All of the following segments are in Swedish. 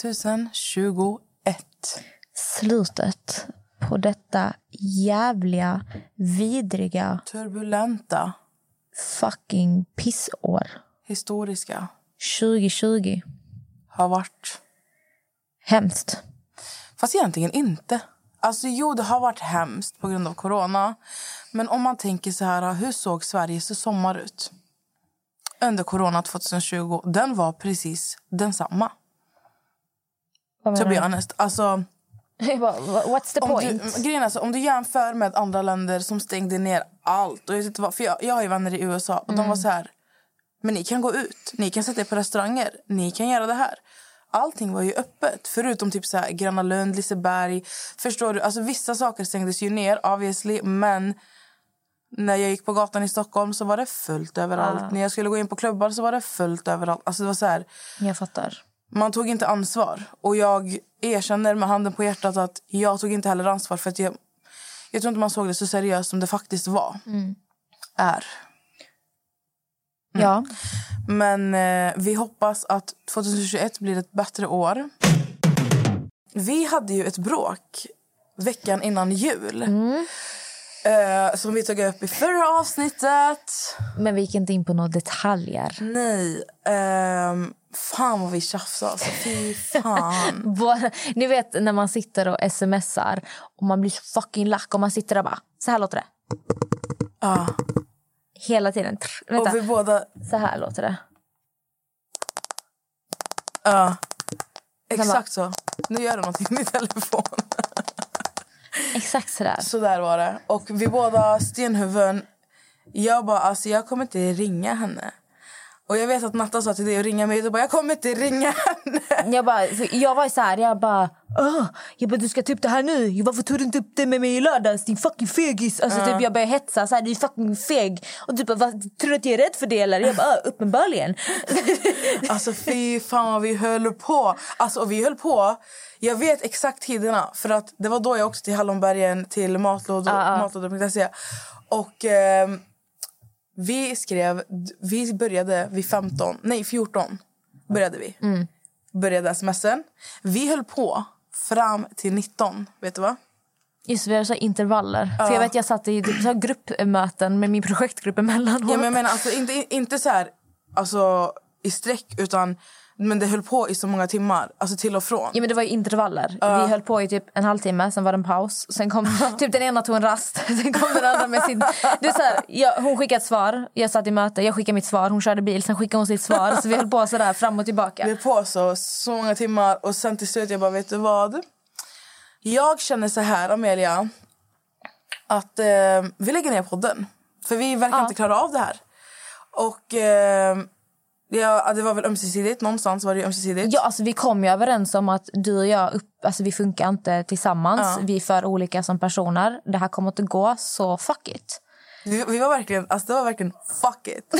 2021. Slutet på detta jävliga, vidriga, Turbulenta, fucking pissår. historiska, 2020. har varit... Hemskt. Fast egentligen inte. Alltså jo, det har varit hemskt på grund av corona. Men om man tänker så här, hur såg Sveriges sommar ut? Under corona 2020, den var precis densamma. To be honest. Alltså, bara, What's the point? du, grejen är så, om du jämför med andra länder som stängde ner allt. Och jag, vad, för jag, jag har ju vänner i USA och de var så här... Men ni kan gå ut, ni kan sätta er på restauranger, ni kan göra det här. Allting var ju öppet, förutom typ så här Gröna Lund, Liseberg. Förstår du? Alltså vissa saker stängdes ju ner, obviously, men när jag gick på gatan i Stockholm så var det fullt överallt. När jag skulle gå in på klubbar så var det fullt överallt. Alltså det var så här, Jag fattar. Man tog inte ansvar. Och jag erkänner med handen på hjärtat att jag tog inte heller ansvar. För att jag, jag tror inte man såg det så seriöst som det faktiskt var. Är. Ja. Men eh, vi hoppas att 2021 blir ett bättre år. Vi hade ju ett bråk veckan innan jul. Eh, som vi tog upp i förra avsnittet. Men vi gick inte in på några detaljer. Nej. ehm, fan vad vi tjafsade. Alltså, fy fan. Bara, ni vet när man sitter och smsar och man blir så fucking lack och man sitter där och bara, så här låter det. Ja. Hela tiden. Trr, Och vänta, vi båda... så här låter det. Ja. Exakt så. Nu gör det någonting med telefon. Exakt så där. Så där var det. Och vi båda stenhuvuden. Jag bara, alltså jag kommer inte ringa henne. Och jag vet att Natta sa till dig att ringa mig. Du bara, jag kommer inte ringa henne. Jag, bara, jag var så här, jag bara, Åh, jag bara du ska ta upp det här nu. Varför tog du inte upp det med mig i lördags din fucking fegis? Alltså, typ, jag började hetsa så här, du är fucking feg. Och du bara, tror du att jag är rädd för det eller? Jag bara, "Ja, uppenbarligen. Alltså fy fan vad vi höll på. Alltså och vi höll på. Jag vet exakt tiderna. För att det var då jag åkte till Hallonbergen till matlådor, matlådor.se. Och ehm, vi skrev, vi började vid 15, nej 14 började vi. Började smsen. Vi höll på fram till 19, vet du vad? Just vi har så intervaller. För jag vet jag satt i typ så gruppmöten med min projektgrupp emellanåt. Ja, men jag menar alltså inte, inte så här alltså, i sträck utan men det höll på i så många timmar, alltså till och från. Ja, men det var ju intervaller. Vi höll på i typ en halvtimme, sen var det en paus. Sen kom typ den ena tog en rast, sen kom den andra med sin... Det är så här, jag, hon skickade ett svar, jag satt i möte, jag skickade mitt svar, hon körde bil, sen skickade hon sitt svar. Så vi höll på så där fram och tillbaka. Vi höll på så, så många timmar och sen till slut jag bara, vet du vad? Jag känner så här, Amelia, att eh, vi lägger ner podden. För vi verkar Ja. inte klara av det här. Och eh, ja, det var väl ömsesidigt, någonstans var det ömsesidigt. Ja, alltså, vi kom ju överens om att du och jag upp, alltså, vi funkar inte tillsammans. Vi är för olika som personer. Det här kommer inte gå, så fuck it. Vi, vi var verkligen, alltså det var verkligen fuck it.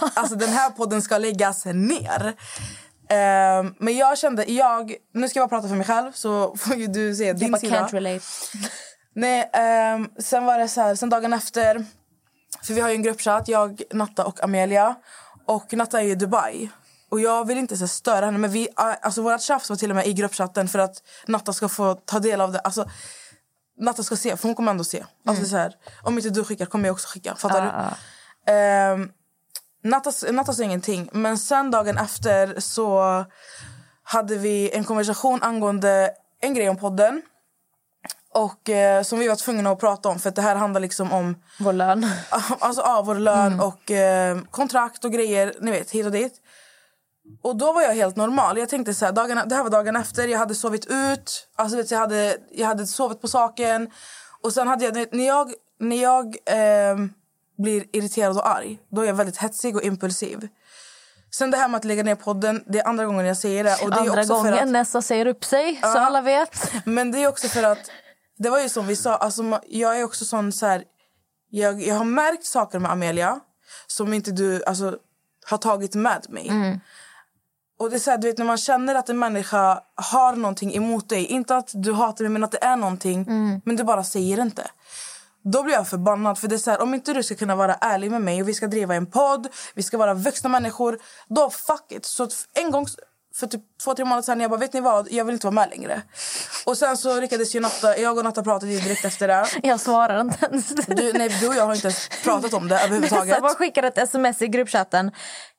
Alltså den här podden ska läggas ner. Ehm, men jag kände, jag, nu ska jag bara prata för mig själv så får ju du se Jag din bara sida. can't relate. Nej, ehm, sen var det så här, sen dagen efter, för vi har ju en gruppchatt, jag, Natta och Amelia. Och Natta är i Dubai. Och jag vill inte så störa henne, men vi, alltså vårat tjafs var till och med i gruppchatten för att Natta ska få ta del av det. Alltså, Natta ska se, för hon kommer ändå se. Alltså, så här, om inte du skickar kommer jag också skicka. Fattar Mm. Ah, du? Ehm, Natta, Natta sa ingenting. Men sen dagen efter så hade vi en konversation angående en grej om podden. Och eh, som vi var tvungna att prata om för att det här handlar liksom om Vår lön. alltså, ja, vår lön och eh, kontrakt och grejer, ni vet, hit och dit. Och då var jag helt normal. Jag tänkte så här, dagarna, det här var dagen efter, jag hade sovit ut, alltså vet, jag, hade, jag hade sovit på saken. Och sen hade jag, när jag, när jag ehm, blir irriterad och arg, då är jag väldigt hetsig och impulsiv. Sen det här med att lägga ner podden, det är andra gången jag säger det. Och det är Andra också för gången att, Nessa säger upp sig, så alla vet. men det är också för att, det var ju som vi sa, alltså, jag är också sån så här, jag, jag har märkt saker med Amelia som inte du alltså, har tagit med mig. Och det är så här, du vet när man känner att en människa har någonting emot dig, inte att du hatar mig men att det är någonting, men du bara säger inte. Då blir jag förbannad för det är så här, om inte du ska kunna vara ärlig med mig och vi ska driva en podd, vi ska vara vuxna människor, då fuck it. Så en gång för typ två, tre månader sedan. Jag bara, vet ni vad? Jag vill inte vara med längre. Och sen så lyckades ju Natta, jag och Natta pratade ju direkt efter det. Jag svarar inte ens. Du, nej, du och jag har inte ens pratat om det överhuvudtaget. Jag bara skickade ett sms i gruppchatten.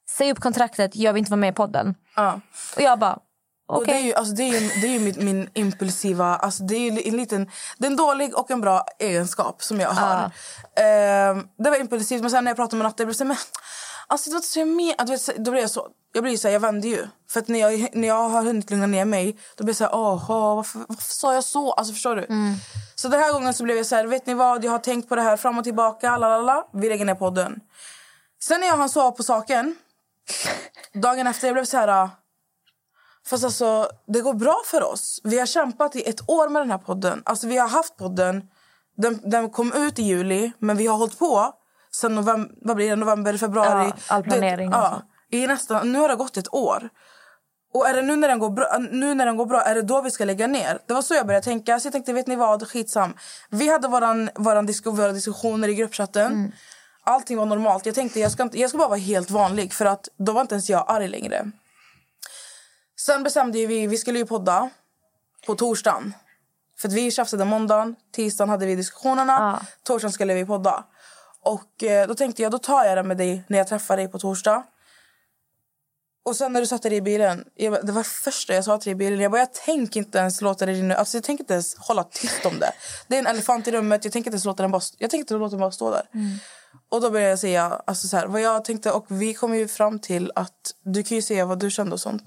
Säg upp kontraktet, jag vill inte vara med i podden. Ja. Och jag bara. Och det är ju, alltså, det är ju, det är ju min, min impulsiva... Alltså, det är ju en liten, det är en dålig och en bra egenskap som jag har. Ehm, det var impulsivt, men sen när jag pratade med Natta jag blev så här, men, alltså, det var så jag att, vet, då blev jag så... Jag blir så här, jag vände ju. För att när jag, när jag har hunnit lugna ner mig, då blir jag så här, åh, varför, varför sa jag så? Alltså förstår du? Så den här gången så blev jag så här, vet ni vad? Jag har tänkt på det här fram och tillbaka, lalala. Vi lägger ner podden. Sen när jag hann sova på saken, dagen efter, jag blev så här... Fast alltså, det går bra för oss. Vi har kämpat i ett år med den här podden. Alltså, vi har haft podden. Den, den kom ut i juli, men vi har hållit på sen november, vad blir det, november, februari. Ja, all planering Det, ja, i nästan, nu har det gått ett år. Och är det nu när, den går bra, nu när den går bra, är det då vi ska lägga ner? Det var så jag började tänka. Så jag tänkte, vet ni vad, skitsam. Vi hade våran, våran disk våra diskussioner i gruppchatten. Allting var normalt. Jag tänkte, jag ska, inte, jag ska bara vara helt vanlig. För att då var inte ens jag arg längre. Sen bestämde vi, vi skulle ju podda på torsdagen. För vi tjafsade måndagen, tisdagen hade vi diskussionerna, Ja. torsdagen skulle vi podda. Och eh, då tänkte jag, då tar jag det med dig när jag träffar dig på torsdag. Och sen när du satte dig i bilen, bara- det var det första jag sa till dig i bilen. Jag bara, jag tänker inte ens låta dig rinna. Alltså jag tänker inte ens hålla tyst om det. Det är en elefant i rummet, jag tänker inte ens låta den bara, jag tänker inte låta den bara stå där. Och då började jag säga alltså så här, vad jag tänkte och vi kom ju fram till att du kan ju säga vad du kände och sånt.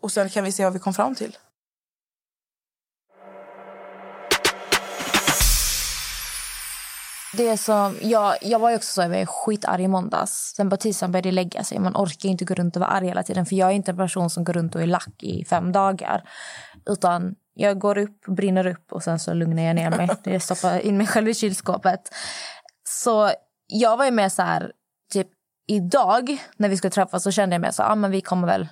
Och sen kan vi se vad vi kom fram till. Det som, jag, jag var också så, jag var skitarg i måndags. Sen på tisdagen började det lägga sig. Man orkar inte gå runt och vara arg hela tiden. För jag är inte en person som går runt och är lack i fem dagar. Utan jag går upp, brinner upp och sen så lugnar jag ner mig. Jag stoppar in mig själv i kylskåpet. Så jag var ju med så här, typ idag när vi skulle träffas så kände jag mig så, ah, men vi kommer väl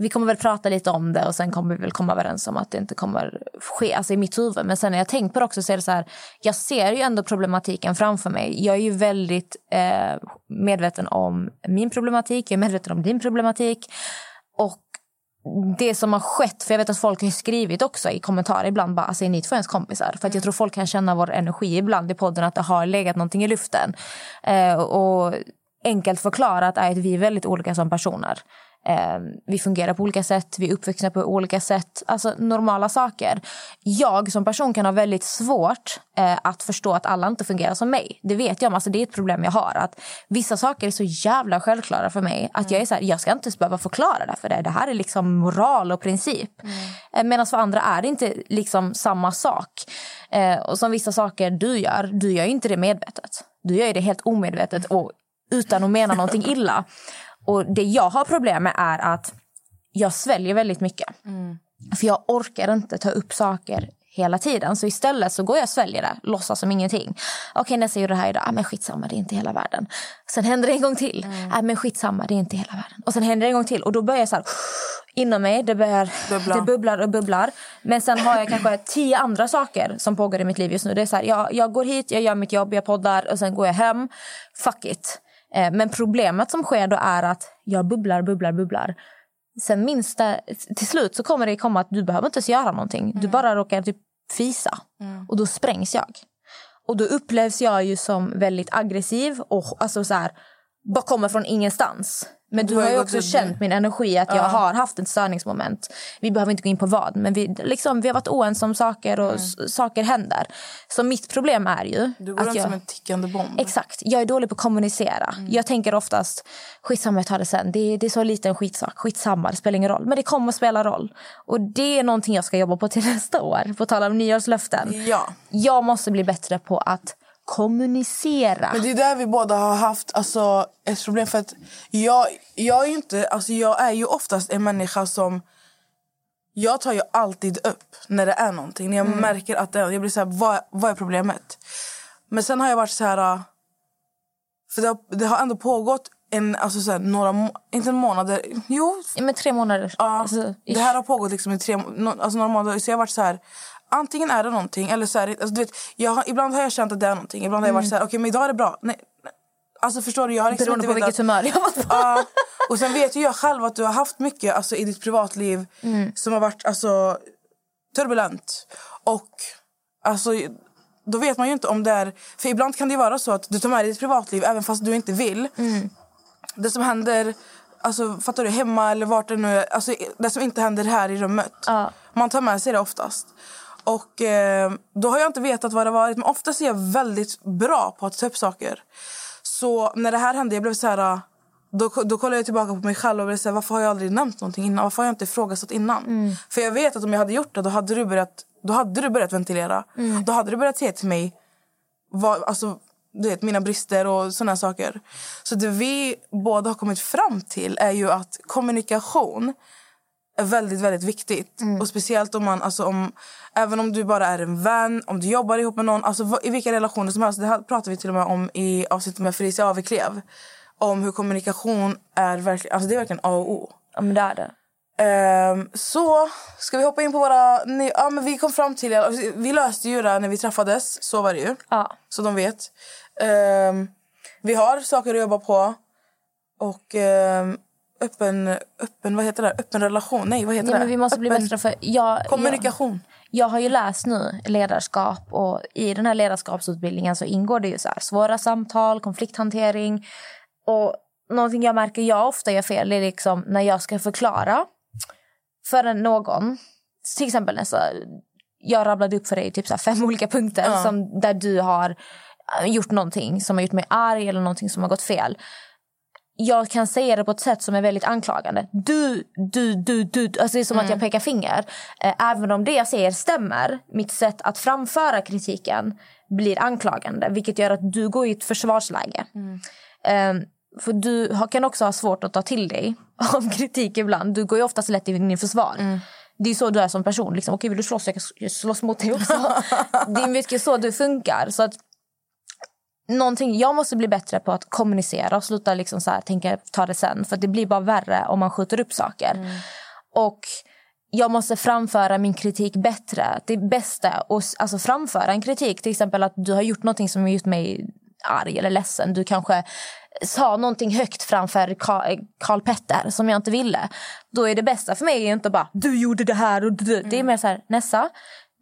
vi kommer väl prata lite om det och sen kommer vi väl komma överens om att det inte kommer ske alltså i mitt huvud. Men sen när jag tänkt på det också så är det så här, jag ser ju ändå problematiken framför mig. Jag är ju väldigt eh, medveten om min problematik, jag är medveten om din problematik. Och det som har skett, för jag vet att folk har skrivit också i kommentarer ibland bara, alltså är ni två ens kompisar? För att jag tror folk kan känna vår energi ibland i podden att det har legat någonting i luften. Eh, och enkelt förklarat är att vi är väldigt olika som personer. Eh, vi fungerar på olika sätt, vi är uppvuxna på olika sätt. Alltså normala saker. Jag som person kan ha väldigt svårt eh, att förstå att alla inte fungerar som mig. Det vet jag. Alltså, det är ett problem jag har. Att Vissa saker är så jävla självklara för mig. Att jag är så här, jag ska inte ens behöva förklara det för det. Det här är liksom moral och princip. Eh, Medan för andra är det inte liksom samma sak. Eh, och som vissa saker du gör, du gör inte det medvetet. Du gör det helt omedvetet och utan att mena någonting illa. Och det jag har problem med är att jag sväljer väldigt mycket. För jag orkar inte ta upp saker hela tiden. Så istället så går jag och sväljer det, låtsas som ingenting. Okej, nästa gjorde det här idag. Ah, men skitsamma, det är inte hela världen. Sen händer det en gång till. Ah, men skitsamma, det är inte hela världen. Och sen händer det en gång till. Och då börjar jag så här, inom mig, det, börjar, Bubbla. det bubblar och bubblar. Men sen har jag kanske tio andra saker som pågår i mitt liv just nu. Det är så här, jag, jag går hit, jag gör mitt jobb, jag poddar och sen går jag hem. Fuck it. Eh, Men problemet som sker då är att jag bubblar, bubblar, bubblar. Sen minsta, till slut så kommer det komma att du behöver inte ens göra någonting. Du bara råkar typ fisa. Och då sprängs jag. Och då upplevs jag ju som väldigt aggressiv och alltså så här, bara kommer från ingenstans. Men du Du har ju också känt min energi att jag har haft ett störningsmoment. Vi behöver inte gå in på vad, men vi, liksom, vi har varit oense om saker och s- saker händer. Så mitt problem är ju Du går att runt jag... som en tickande bomb. Exakt. Jag är dålig på att kommunicera. Jag tänker oftast, skitsamma jag tar det sen. Det är, det är så liten skitsak. Skitsamma, det spelar ingen roll. Men det kommer att spela roll. Och det är någonting jag ska jobba på till nästa år. På tal om nyårslöften. Ja. Jag måste bli bättre på att kommunicera. Men det är där vi båda har haft alltså, ett problem. För att jag, jag, är inte, alltså, jag är ju oftast en människa som... Jag tar ju alltid upp när det är någonting. När jag märker att det, jag blir så här, vad, vad är problemet? Men sen har jag varit så här... För det har, det har ändå pågått en, alltså så här, några inte månader. Jo, Men tre månader. Ja, Alltså, det här har pågått liksom i tre, alltså några månader. Så jag har varit så här, antingen är det någonting eller så här, alltså du vet, jag har, ibland har jag känt att det är någonting. Ibland har jag varit så här, okej men idag är det bra. Nej, nej. Alltså förstår du? Jag har liksom Beroende på vilket humör jag var på. Ja. och sen vet ju jag själv att du har haft mycket alltså, i ditt privatliv Mm. som har varit alltså, turbulent. Och alltså, då vet man ju inte om det är... För ibland kan det vara så att du tar med dig ditt privatliv även fast du inte vill. Mm. Det som händer alltså, fattar du, hemma eller vart det nu är. Alltså, det som inte händer här i rummet. Ja. Man tar med sig det oftast. Och eh, då har jag inte vetat vad det varit. Men oftast är jag väldigt bra på att ta upp saker. Så när det här hände, jag blev så här... Då, då kollade jag tillbaka på mig själv och blev så här, varför har jag aldrig nämnt någonting innan? Varför har jag inte ifrågasatt innan? För jag vet att om jag hade gjort det, då hade du börjat, då hade du börjat ventilera. Då hade du börjat säga till mig vad, alltså, du vet, mina brister och såna saker. Så det vi båda har kommit fram till är ju att kommunikation är väldigt, väldigt viktigt. Och speciellt om man, alltså om, även om du bara är en vän, om du jobbar ihop med någon, alltså i vilka relationer som helst. Det här pratar vi till och med om i avsnittet med Felicia Aveklev. Om hur kommunikation är verkligen, alltså det är verkligen A och O. Ja, men det är det. Ehm, så ska vi hoppa in på våra... ni- Ja, men vi kom fram till... Vi löste ju det när vi träffades, så var det ju. Ja. Så de vet. Ehm, vi har saker att jobba på. Och ehm, öppen, öppen... Vad heter det? Öppen relation? Nej, vad heter Nej, det? men vi måste bli öppen bättre för jag, Kommunikation. Jag, jag har ju läst nu ledarskap och i den här ledarskapsutbildningen så ingår det ju så här, svåra samtal, konflikthantering och någonting jag märker jag ofta gör fel är liksom när jag ska förklara för någon, till exempel nästa, jag rabblade upp för dig typ så fem olika punkter Ja. som, där du har eh, gjort någonting som har gjort mig arg eller någonting som har gått fel jag kan säga det på ett sätt som är väldigt anklagande. Du, du, du, du. Alltså det är som att jag pekar finger. Eh, Även om det jag säger stämmer, mitt sätt att framföra kritiken blir anklagande. Vilket gör att du går i ett försvarsläge. Eh, För du kan också ha svårt att ta till dig av kritik ibland. Du går ju oftast lätt in i försvar. Det är så du är som person. Liksom, Okej, vill du slåss? Jag kan slåss mot dig också. det är mycket så du funkar. Så att någonting, jag måste bli bättre på att kommunicera och sluta liksom så här, tänka ta det sen. För det blir bara värre om man skjuter upp saker. Och jag måste framföra min kritik bättre. Det bästa och alltså framföra en kritik. Till exempel att du har gjort någonting som har gjort mig arg eller ledsen. Du kanske sa någonting högt framför Ka- Karl Petter som jag inte ville. Då är det bästa för mig inte bara du gjorde det här och du. Det är mer så här Nessa,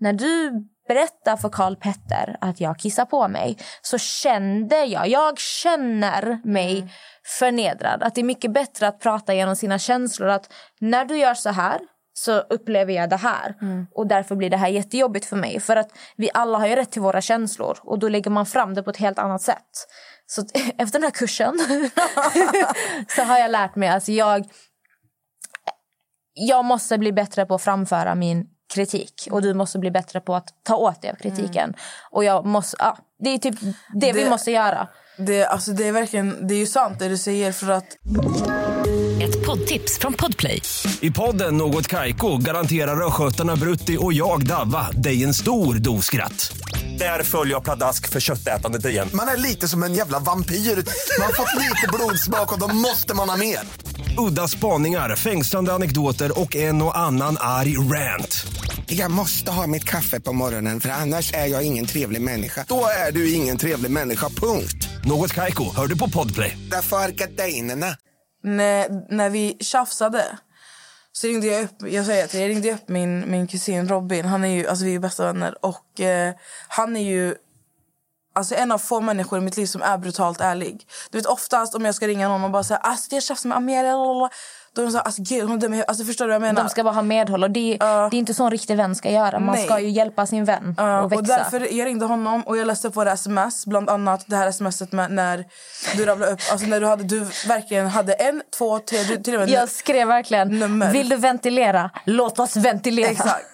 när du berättar för Karl Petter att jag kissar på mig så kände jag, jag känner mig förnedrad. Att det är mycket bättre att prata genom sina känslor. Att när du gör så här så upplever jag det här. Och därför blir det här jättejobbigt för mig. För att vi alla har ju rätt till våra känslor. Och då lägger man fram det på ett helt annat sätt. Så att efter den här kursen så har jag lärt mig, alltså jag jag måste bli bättre på att framföra min kritik och du måste bli bättre på att ta åt dig av kritiken. Och jag måste, ja, det är typ det, vi Det- måste göra. Det, alltså, det är verkligen... Det är ju sant det du säger för att... Ett poddtips från Podplay. I podden Något Kaiko garanterar östgötarna Brutti och jag, Davva, dig en stor dos skratt. Där följer jag pladask för köttätandet igen. Man är lite som en jävla vampyr. Man har fått lite blodsmak och då måste man ha mer. Udda spaningar, fängslande anekdoter och en och annan arg rant. Jag måste ha mitt kaffe på morgonen för annars är jag ingen trevlig människa. Då är du ingen trevlig människa, punkt. Något Kaiko, hör du på Podplay. Därför är gardinerna. när, när vi tjafsade så ringde jag upp, jag säger att jag ringde upp min, min kusin Robin. Han är ju, alltså vi är bästa vänner. Och eh, han är ju alltså en av få människor i mitt liv som är brutalt ärlig. Du vet oftast om jag ska ringa någon och bara säga alltså jag tjafsar med Amelia. lalalala." De här, alltså gud hon dömer i huvudet." Alltså förstår du vad jag menar? De ska bara ha medhåll. Och det, det är inte så en riktig vän ska göra. Man Nej. ska ju hjälpa sin vän Ja, och växa. och därför jag ringde honom och jag läste upp våra sms. Bland annat det här smset med när du rabblade upp. Alltså när du, hade, du verkligen hade en, två, tre, du, till och med jag skrev verkligen, Nummer. vill du ventilera? Låt oss ventilera. Exakt.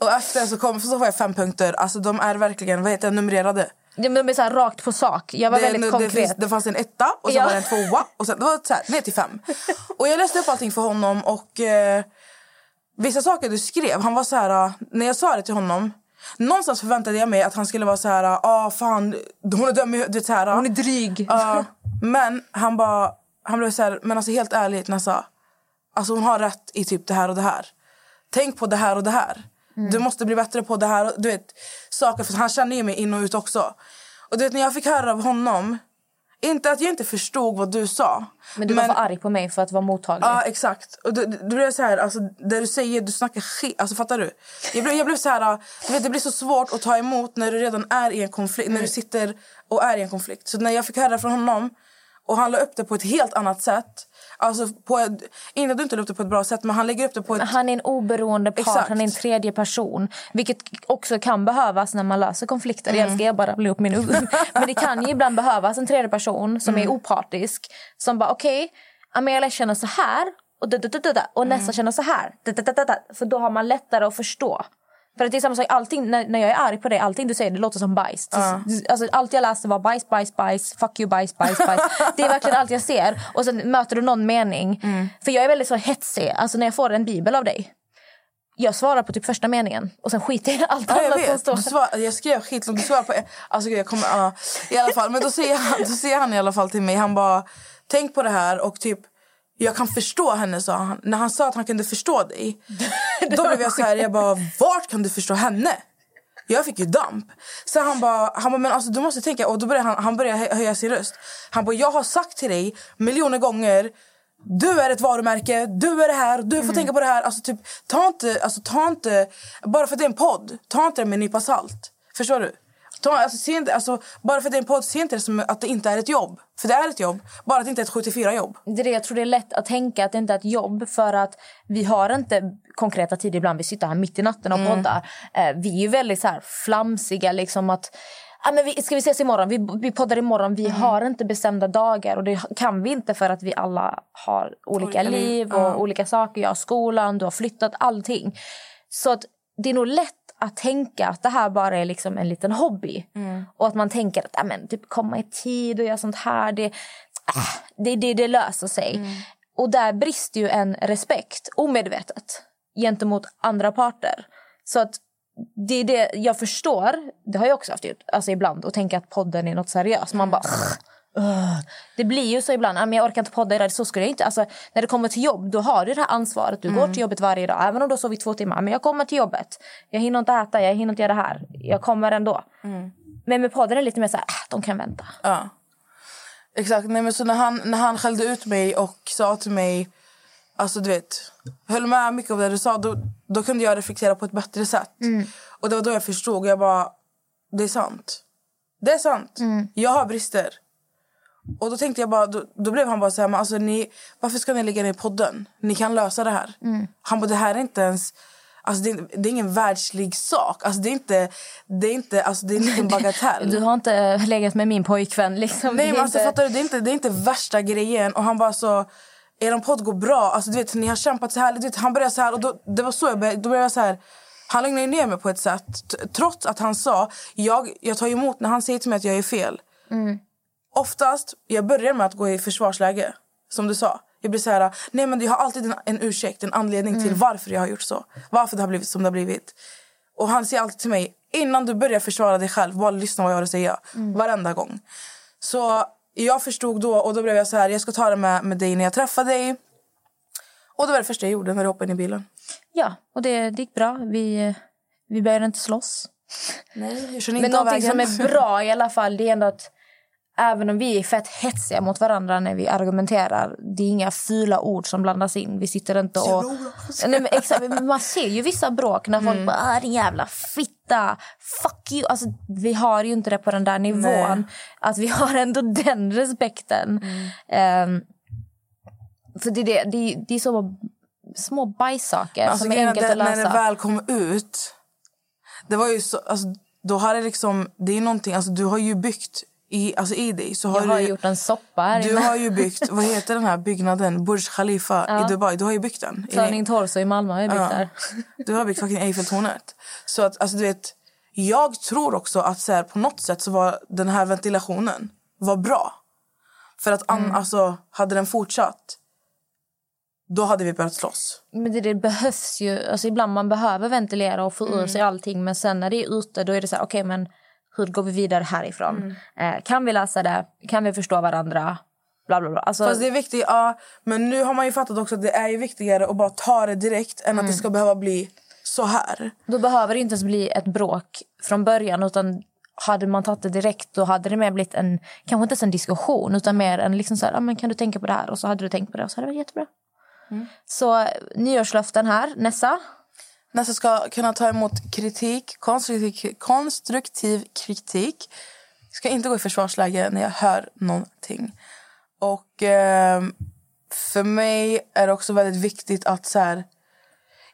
Och efter så kom så får jag fem punkter. Alltså de är verkligen, vad heter det, numrerade. Ja, De är så här rakt på sak. Jag var Det, väldigt det, konkret. finns, det fanns en etta och sen Ja. var det en tvåa och sen det var så här, ner till fem. Och jag läste upp allting för honom och eh, vissa saker du skrev, han var så här, eh, när jag sa det till honom Någonstans förväntade jag mig att han skulle vara så här, ah fan, hon är dum i huvudet. så här, Hon är dryg. Ja, men han bara, han blev så här, men alltså helt ärligt Nessa. Alltså hon har rätt i typ det här och det här. Tänk på det här och det här. Du måste bli bättre på det här. Du vet, saker, för han känner ju mig in och ut också. Och du vet, när jag fick höra av honom. Inte att jag inte förstod vad du sa. Men du var för arg på mig för att vara mottaglig. Ja, exakt. Och då, då blev så här, alltså, det du säger, du snackar skit. Alltså, fattar du? Jag blev, jag blev så här, du vet, det blir så svårt att ta emot när du redan är i en konflikt. När du sitter och är i en konflikt. Så när jag fick höra från honom och han la upp det på ett helt annat sätt. Alltså på ett, inte att du inte det på ett bra sätt, men han lägger upp det på ett... Han är en oberoende part, Exakt. han är en tredje person. Vilket också kan behövas när man löser konflikter. Mm. Jag ska jag bara bli upp min ugn. Men det kan ju ibland behövas en tredje person som Mm. är opartisk. Som bara okej, Amelia känner så här och, da, da, da, da, da, och Mm. Nessa känner så här. För då har man lättare att förstå. För att det är samma sak, allting, när, när jag är arg på dig, allting du säger det låter som bajs. Alltså, allt jag läste var bajs, bajs, bajs, fuck you, bajs, bajs, bajs. det är verkligen allt jag ser. Och sen möter du någon mening. Mm. För jag är väldigt så hetsig, alltså när jag får en bibel av dig. Jag svarar på typ första meningen och sen skiter jag i allt Ja, jag annat som står. Svar, jag skrev skitlångt. Du svarade på... Alltså, jag kommer, ja, I alla fall. Men då säger, han, då säger han i alla fall till mig, han bara... Tänk på det här och typ... Jag kan förstå henne, sa han. När han sa att han kunde förstå dig. Då blev jag så här, jag bara, vart kan du förstå henne? Jag fick ju damp. Så han bara, han bara men alltså, du måste tänka... Och då började han, han började hö- höja sin röst. Han bara, jag har sagt till dig miljoner gånger du är ett varumärke, du är det här, du får tänka på det här. Alltså, typ, ta inte, alltså, ta inte, bara för att det är en podd, ta inte det med en nypa salt. Förstår du? Ta, alltså, se inte, alltså, bara för att det är en podd, se inte det som att det inte är ett jobb. För det är ett jobb, bara att det inte är ett 74-jobb. Det är det, jag tror det är lätt att tänka att det inte är ett jobb för att vi har inte konkreta tider ibland. Vi sitter här mitt i natten och Mm. poddar. Eh, vi är ju väldigt så här flamsiga liksom att ah, men vi, ska vi ses imorgon? Vi, vi poddar imorgon. Vi Mm. har inte bestämda dagar och det kan vi inte för att vi alla har olika, Olika liv, och ja. olika saker. Jag har skolan, du har flyttat, allting. Så att det är nog lätt att tänka att det här bara är liksom en liten hobby. Mm. Och att man tänker att men, typ, komma i tid och göra sånt här, det, ah, det, det, det löser sig. Mm. Och där brister ju en respekt, omedvetet, gentemot andra parter. Så att det är det jag förstår, det har jag också haft gjort, alltså ibland, och tänka att podden är något seriöst. Man bara... Det blir ju så ibland, "Ah, men jag orkar inte podda idag, så skulle jag inte. Alltså, när det kommer till jobb, då har du det här ansvaret. Du går till jobbet varje dag, även om du har sovit två timmar. Men jag kommer till jobbet, jag hinner inte äta, jag hinner inte göra det här. Jag kommer ändå. Men med podden är det lite mer så här, "Ah, de kan vänta. Ja. Exakt. Nej, men så när, han, när han skällde ut mig och sa till mig... Alltså du vet, höll med mycket av det du sa. Då, då kunde jag reflektera på ett bättre sätt. Och det var då jag förstod. Jag bara, det är sant. Det är sant. Jag har brister. Och då tänkte jag bara, då, då blev han bara så här, men alltså ni, varför ska ni lägga ner podden? Ni kan lösa det här. Han bara, det här är inte ens, alltså det, är, det är ingen världslig sak. Alltså det är inte, det är inte, alltså det är en liten bagatell. Du har inte legat med min pojkvän. Liksom. Nej men alltså inte- fattar du, det är inte, det är inte värsta grejen. Och han bara så, er podd går bra. Alltså du vet, ni har kämpat så här. Du vet, han började så här och då, det var så jag började, då började jag så här. Han lugnade ner mig på ett sätt. Trots att han sa, jag, jag tar emot när han säger till mig att jag är fel. Oftast, jag börjar med att gå i försvarsläge. Som du sa. Jag blir så här, nej men jag har alltid en, en ursäkt, en anledning till varför jag har gjort så. Varför det har blivit som det har blivit. Och han säger alltid till mig, innan du börjar försvara dig själv, bara lyssna vad jag har att säga. Varenda gång. Så jag förstod då och då blev jag så här, jag ska ta det med, med dig när jag träffar dig. Och det var det första jag gjorde när du hoppade in i bilen. Ja, och det, det gick bra. Vi, vi började inte slåss. Nej, jag Men inte av någonting vägen. som är bra i alla fall det är ändå att även om vi är fett hetsiga mot varandra när vi argumenterar, det är inga fula ord som blandas in. Vi sitter inte och... Nej, men exakt, man ser ju vissa bråk när folk bara "Ah, din jävla fitta, fuck you. Alltså, vi har ju inte det på den där nivån. Att vi har ändå den respekten. Ehm, för det, är det, det, är- det är så små bajssaker Alltså, som är enkelt det, att lösa. När det väl kom ut, det var ju så, alltså, då har det liksom, det är någonting, alltså du har ju byggt i, alltså, i dig. Så har Jag har du, gjort en soppa här Du inne. har ju byggt, vad heter den här byggnaden? Burj Khalifa i Dubai. Du har ju byggt den. Turning Torso i Malmö har jag byggt Ja. där. Du har byggt fucking Eiffeltornet. Så att, alltså, du vet, jag tror också att så här, på något sätt så var den här ventilationen var bra. För att an, alltså, hade den fortsatt, då hade vi börjat slåss. Men det, det behövs ju, alltså ibland man behöver ventilera och få ur sig allting men sen när det är ute då är det så här, okej men hur går vi vidare härifrån? Eh, kan vi läsa det? Kan vi förstå varandra? Bla bla bla. Alltså, Fast det är viktigt, ja. Men nu har man ju fattat också att det är ju viktigare att bara ta det direkt än att det ska behöva bli så här. Då behöver det inte ens bli ett bråk från början utan hade man tagit det direkt då hade det mer blivit en, kanske inte ens en diskussion utan mer en liksom så här, ah, men kan du tänka på det här? Och så hade du tänkt på det och så hade det varit jättebra. Så nyårslöften här, Nessa. Nästa ska kunna ta emot kritik, konstruktiv, konstruktiv kritik. Ska inte gå i försvarsläge när jag hör någonting. Och eh, för mig är det också väldigt viktigt att så här,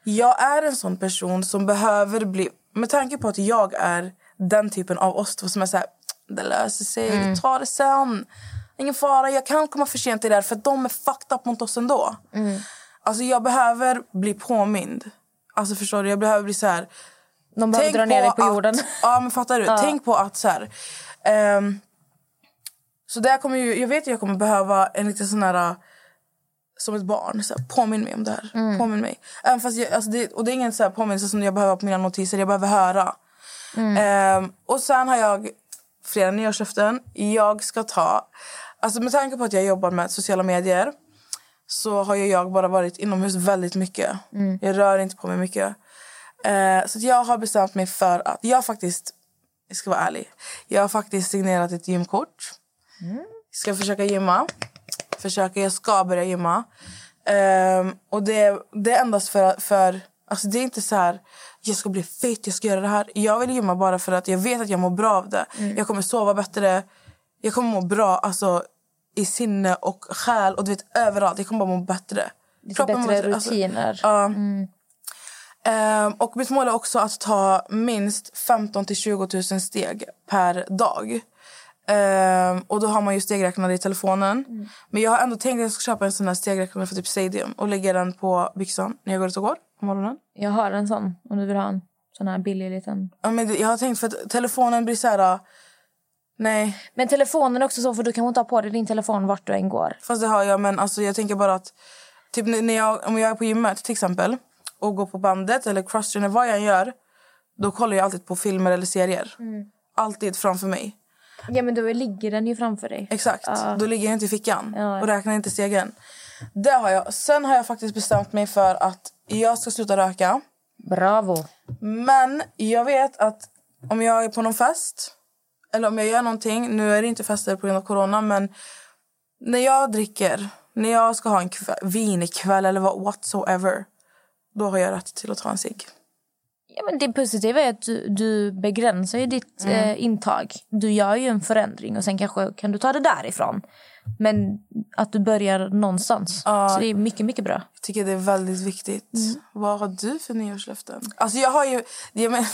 jag är en sån person som behöver bli... Med tanke på att jag är den typen av oss två som är så här, det löser sig, vi tar det sen. Ingen fara, jag kan komma för sent till det här för de är fucked up mot oss ändå. Alltså jag behöver bli påmind. Alltså förstår du, jag behöver bli så här... De behöver dra ner dig på att- jorden. Ja, men fattar du? Tänk på att så här... ehm, så där kommer ju, jag vet att jag kommer behöva en liten sån här... Som ett barn. Så här, påminn mig om det här. Mm. Påminn mig. Även fast jag, alltså det, och det är ingen så här påminnelse som jag behöver på mina notiser. Jag behöver höra. Mm. Ehm, och sen har jag flera nyårslöften. Jag ska ta... Alltså med tanke på att jag jobbar med sociala medier så har jag bara varit inomhus väldigt mycket. Jag rör inte på mig mycket. Eh, så jag har bestämt mig för att... Jag faktiskt... Jag ska vara ärlig. Jag har faktiskt signerat ett gymkort. Ska försöka gymma. Försöka, jag ska börja gymma. Ehm, och det, det är endast för... för alltså det är inte så här... Jag ska bli fit, jag ska göra det här. Jag vill gymma bara för att jag vet att jag mår bra av det. Jag kommer sova bättre. Jag kommer må bra alltså, i sinne och själ. Och du vet, överallt. Jag kommer bara må bättre. Lite Kroppen bättre mår- alltså, rutiner. Ja. Ehm, och mitt mål är också att ta minst 15 till 20 000 steg per dag. Ehm, och då har man ju stegräknare i telefonen. Men jag har ändå tänkt att jag ska köpa en sån här stegräknare för typ Stadium och lägga den på byxan när jag går ut och går på morgonen. Jag har en sån om du vill ha en sån här billig liten. Ja, men jag har tänkt för att telefonen blir så här... Nej, Men telefonen är också så för du kan inte ha på dig din telefon vart du än går. fast det har jag. Men alltså, jag tänker bara att typ när jag, om jag är på gymmet till exempel och går på bandet eller crosstrainer, vad jag än gör, då kollar jag alltid på filmer eller serier. Alltid framför mig. Ja men då ligger den ju framför dig. Exakt. Ja. Då ligger jag inte i fickan Ja. och räknar inte stegen. Det har jag. Sen har jag faktiskt bestämt mig för att jag ska sluta röka. Bravo. Men jag vet att om jag är på någon fest eller om jag gör någonting, nu är det inte fester på grund av corona, men när jag dricker, när jag ska ha en kväll, vin ikväll eller vad whatsoever, då har jag rätt till att ta en cigg. Ja, men det positiva är att du, du begränsar ditt eh, intag. Du gör ju en förändring och sen kanske kan du ta det därifrån. Men att du börjar någonstans. Så det är mycket, mycket bra. Jag tycker det är väldigt viktigt. Vad har du för nyårslöften? Alltså jag har ju... Jag, men,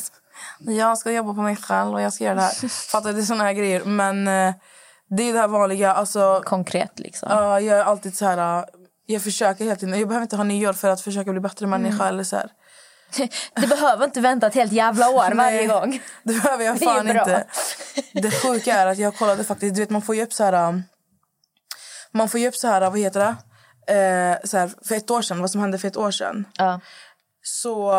jag ska jobba på mig själv och jag ska göra det här. Fattar? Det är såna här grejer. Men eh, det är det här vanliga. Alltså, Konkret liksom. ja, jag är alltid så här... eh, Jag försöker hela tiden. Jag behöver inte ha nyår för att försöka bli bättre människa. Eller så här. Du behöver inte vänta ett helt jävla år varje Nej. gång. Det behöver jag Det fan bra. inte. Det sjuka är att jag kollade faktiskt... Du vet, man får ju upp så här... um, Man får ju upp så här... Vad heter det? Eh, så här, för ett år sedan. Vad som hände för ett år sedan. Ja. så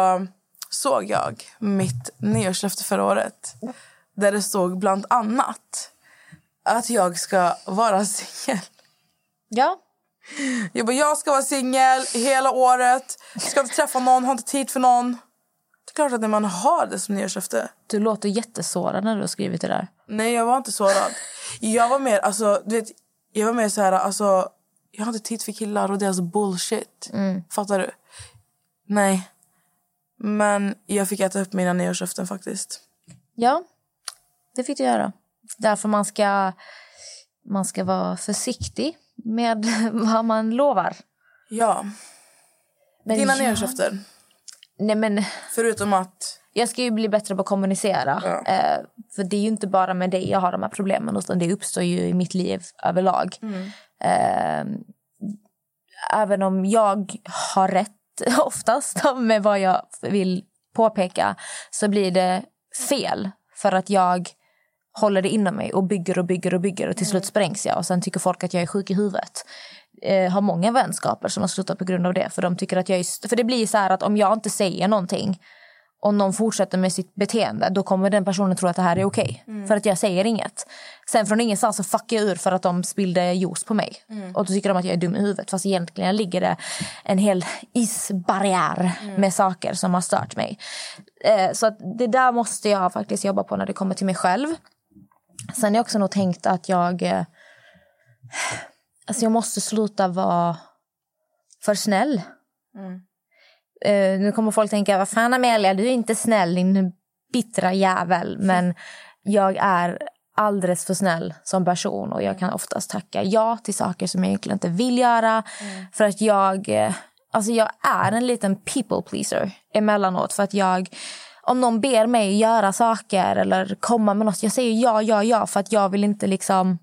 såg jag mitt nyårslöfte förra året. Där det stod bland annat att jag ska vara singel. ja. Jag bara, jag ska vara singel hela året. Ska inte träffa någon, har inte tid för någon. Det är klart att när man har det som nyårslöfte. Du låter jättesårad när du har skrivit det där. Nej, jag var inte sårad. Jag var mer, alltså, du vet, jag var mer så här, alltså, jag har inte tid för killar och deras bullshit. Fattar du? Nej. Men jag fick äta upp mina nyårslöften faktiskt. Ja, det fick du göra. Därför man ska, man ska vara försiktig med vad man lovar. Ja. Men Dina ja, nyårslöften. Nej, men Förutom att... jag ska ju bli bättre på att kommunicera. Ja. Eh, för det är ju inte bara med dig jag har de här problemen utan det uppstår ju i mitt liv överlag. Eh, även om jag har rätt oftast med vad jag vill påpeka så blir det fel för att jag håller det inom mig och bygger och bygger och bygger och till slut sprängs jag och sen tycker folk att jag är sjuk i huvudet. Eh, har många vänskaper som har slutat på grund av det för de tycker att jag är, för det blir så här att om jag inte säger någonting och någon fortsätter med sitt beteende då kommer den personen tro att det här är okej. För att jag säger inget. Sen från ingenstans så fuckar jag ur för att de spillde juice på mig. Och då tycker de att jag är dum i huvudet. Fast egentligen ligger det en hel isbarriär med saker som har stört mig. Eh, så det där måste jag faktiskt jobba på när det kommer till mig själv. Sen har jag också nog tänkt att jag... Eh, alltså jag måste sluta vara för snäll. Eh, nu kommer folk tänka, vad fan Amelia, du är inte snäll din bittra jävel. Men jag är alldeles för snäll som person och jag kan oftast tacka ja till saker som jag egentligen inte vill göra. För att jag, eh, alltså jag är en liten people pleaser emellanåt. För att jag, om någon ber mig göra saker eller komma med något, jag säger ja, ja, ja för att jag vill inte liksom...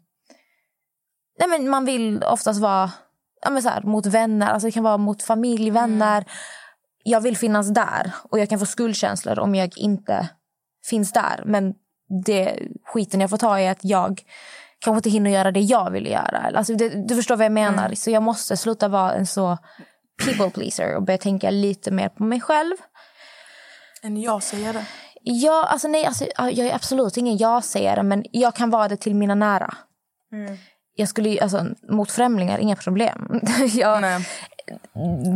Nej men man vill oftast vara ja men så här, mot vänner, alltså det kan vara mot familj, vänner. Jag vill finnas där och jag kan få skuldkänslor om jag inte finns där. Men det skiten jag får ta är att jag kanske inte hinner göra det jag vill göra. Alltså det, du förstår vad jag menar. Så jag måste sluta vara en så people pleaser och börja tänka lite mer på mig själv. En ja-sägare. Ja, alltså nej, alltså, jag är absolut ingen ja-sägare men jag kan vara det till mina nära. Jag skulle alltså, mot främlingar, inga problem. jag.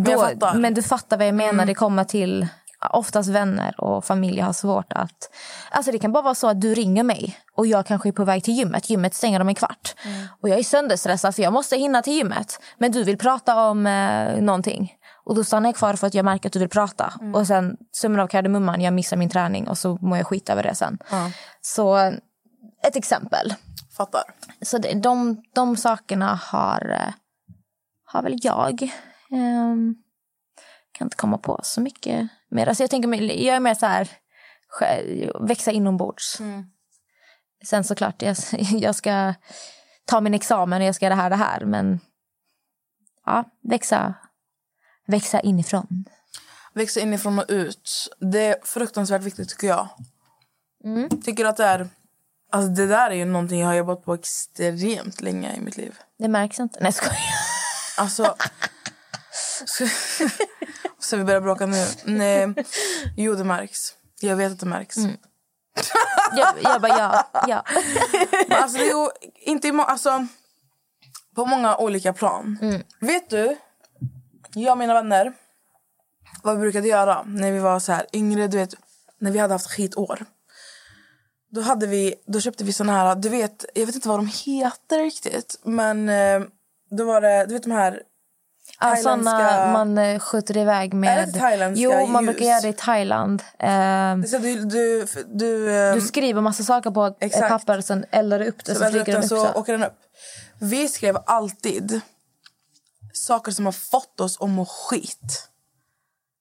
Då, jag fattar. men du fattar vad jag menar. Det kommer till oftast vänner och familj har svårt att... Alltså det kan bara vara så att du ringer mig och jag kanske är på väg till gymmet. Gymmet stänger om en kvart. Och jag är sönderstressad för jag måste hinna till gymmet. Men du vill prata om eh, någonting. Och då stannar jag kvar för att jag märker att du vill prata. Och sen summan av kardemumman, jag missar min träning och så mår jag skit över det sen. Så ett exempel. Fattar. Så det, de, de sakerna har, eh, har väl jag. Ehm, kan inte komma på så mycket mer. Alltså jag, tänker, jag är mer så här, växa inombords. Sen såklart, jag, jag ska ta min examen och jag ska göra det här det här. Men ja, växa, växa inifrån. Växa inifrån och ut. Det är fruktansvärt viktigt tycker jag. Tycker att det är... Alltså det där är ju någonting jag har jobbat på extremt länge i mitt liv. Det märks inte. Nej, jag skojar. Alltså... Så vi börjar bråka nu. Nej. Jo, det märks. Jag vet att det märks. Jag, jag bara ja. ja. Men alltså, det är inte må- alltså, på många olika plan. Vet du, jag och mina vänner, vad vi brukade göra när vi var så här yngre, du vet, när vi hade haft skitår. Då, hade vi, då köpte vi såna här, du vet, jag vet inte vad de heter riktigt, men eh, då var det, du vet de här Ja, thailändska... såna man eh, skjuter iväg med... Är det thailändska Jo, man ljus? brukar göra det i Thailand. Ehm, Så du, du, du, du skriver massa saker på ett Exakt. papper och sen eldar du upp det så, så upp den upp. så Så. åker den upp. Vi skrev alltid saker som har fått oss att må skit.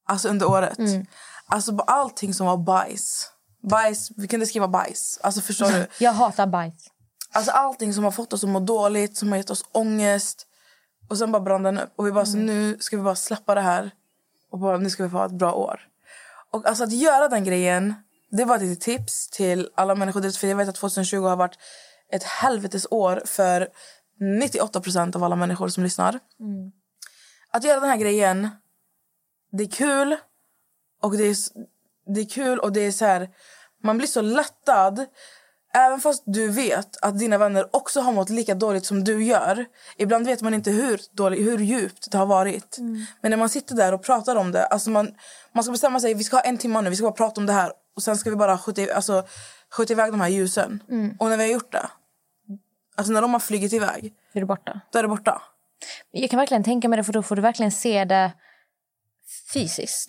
Alltså under året. Mm. Alltså på allting som var bajs. Bajs, vi kunde skriva bajs. Alltså förstår du? Jag hatar bajs. Alltså allting som har fått oss att må dåligt, som har gett oss ångest. Och sen bara brann den upp. Och vi bara så nu ska vi bara släppa det här. Och bara nu ska vi få ett bra år. Och alltså att göra den grejen, det var ett tips till alla människor. För jag vet att 2020 har varit ett helvetes år för 98 procent av alla människor som lyssnar. Att göra den här grejen, det är kul. Och det är, det är kul och det är så här, man blir så lättad. Även fast du vet att dina vänner också har mått lika dåligt som du gör. Ibland vet man inte hur, dåligt, hur djupt det har varit. Men när man sitter där och pratar om det. Alltså man, man ska bestämma sig, vi ska ha en timme nu, vi ska bara prata om det här. Och sen ska vi bara skjuta, alltså, skjuta iväg de här ljusen. Och när vi har gjort det. Alltså när de har flugit iväg, Är du borta? då är det borta. Jag kan verkligen tänka mig det för då får du verkligen se det fysiskt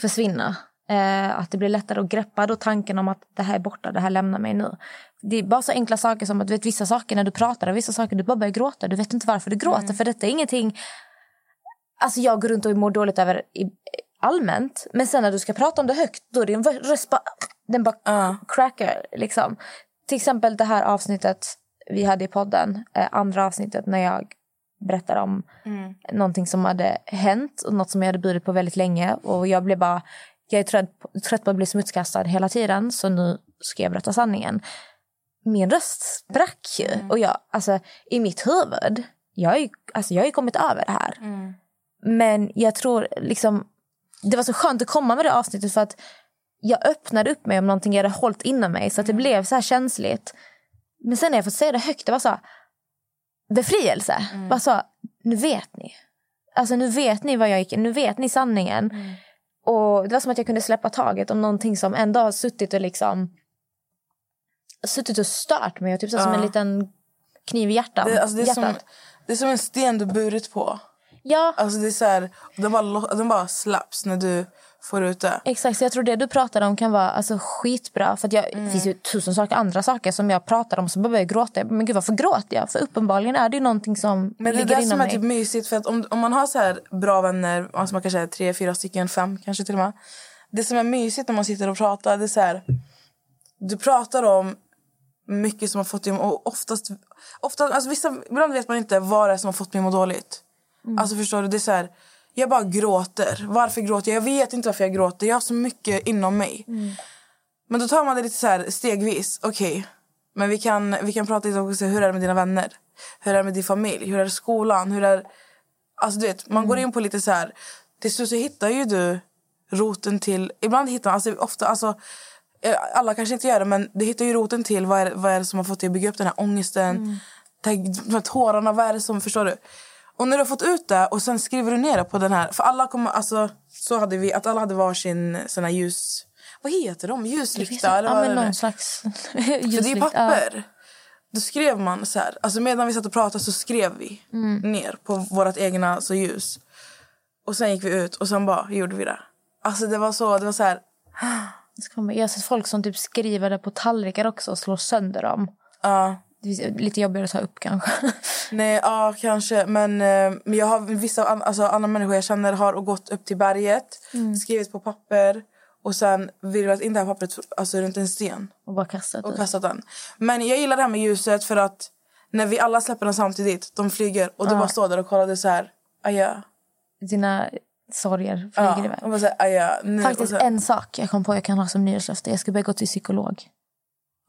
försvinna. Eh, att det blir lättare att greppa då tanken om att det här är borta, det här lämnar mig nu. Det är bara så enkla saker som att du vet vissa saker när du pratar och vissa saker du bara börjar gråta. Du vet inte varför du gråter för detta är ingenting Alltså jag går runt och mår dåligt över i, allmänt. Men sen när du ska prata om det högt, då är din röst bara, den bara Ja. crackar. Liksom. Till exempel det här avsnittet vi hade i podden. Eh, andra avsnittet när jag berättar om någonting som hade hänt och något som jag hade burit på väldigt länge. Och jag blev bara, jag är trött, på- trött på att bli smutskastad hela tiden så nu ska jag berätta sanningen. Min röst sprack ju. Och jag, alltså, i mitt huvud, jag har ju alltså, jag har kommit över det här. Men jag tror liksom, det var så skönt att komma med det avsnittet för att jag öppnade upp mig om någonting jag hade hållit inom mig så att det blev så här känsligt. Men sen när jag fått säga det högt, det var så befrielse. Bara så, nu vet ni. Alltså nu vet ni vad jag gick, nu vet ni sanningen. Och Det var som att jag kunde släppa taget om någonting som ändå har suttit och liksom suttit och stört mig. Och typ så som en liten kniv i hjärtat. Det, alltså, det, är som, det är som en sten du burit på. Ja, Alltså det är så här, den bara, den bara slaps när du får ut det. exakt. Så jag tror det du pratar om kan vara alltså, skitbra. För jag, Mm. Det finns ju tusen saker, andra saker som jag pratar om så börjar jag gråta. Jag bara, Men gud, varför gråter jag? För uppenbarligen är det ju någonting som Men det är ligger det inom som är mig. typ mysigt. För att om, om man har så här bra vänner, alltså man kanske är tre, fyra stycken, fem kanske till och med. Det som är mysigt när man sitter och pratar, det är så här. Du pratar om mycket som har fått dig och oftast, oftast alltså vissa, ibland vet man inte vad det är som har fått mig att må dåligt. Alltså förstår du, det är så här. Jag bara gråter. Varför gråter jag? Jag vet inte varför jag gråter. Jag har så mycket inom mig. Men då tar man det lite så här stegvis. Okej, men vi kan, vi kan prata lite om hur är det med dina vänner? Hur är det med din familj? Hur är det skolan? Hur är... Alltså du vet, man går in på lite så här... Till slut så hittar ju du roten till... Ibland hittar man... Alltså ofta, alltså, eh, alla kanske inte gör det, men du hittar ju roten till vad är, vad är det som har fått dig att bygga upp den här ångesten. De här tårarna, vad är det som... Förstår du? Och när du har fått ut det och sen skriver du ner det på den här... För alla kommer... Alltså, så hade vi... Att alla hade varsin sån här ljus... Vad heter de? Ljuslykta? Eller ja, men någon slags För det är papper. Då skrev man så här. Alltså medan vi satt och pratade så skrev vi ner på vårt egna så ljus. Och sen gick vi ut och sen bara gjorde vi det. Alltså det var så, det var så här. Jag har sett folk som typ skriver det på tallrikar också och slår sönder dem. Ja, lite jobbigare att ta upp kanske. nej, ja kanske. Men, eh, men jag har vissa alltså, andra människor jag känner har gått upp till berget, skrivit på papper och sen virvlat in det här pappret alltså, runt en sten. och bara kastat och det. kastat den. Men jag gillar det här med ljuset för att när vi alla släpper den samtidigt, de flyger och du bara står där och kollar, så här, aja. Dina sorger flyger Ja, iväg. och bara så här, aja. Nu, Faktiskt så, en sak jag kom på jag kan ha som nyårslöfte. Jag ska börja gå till psykolog.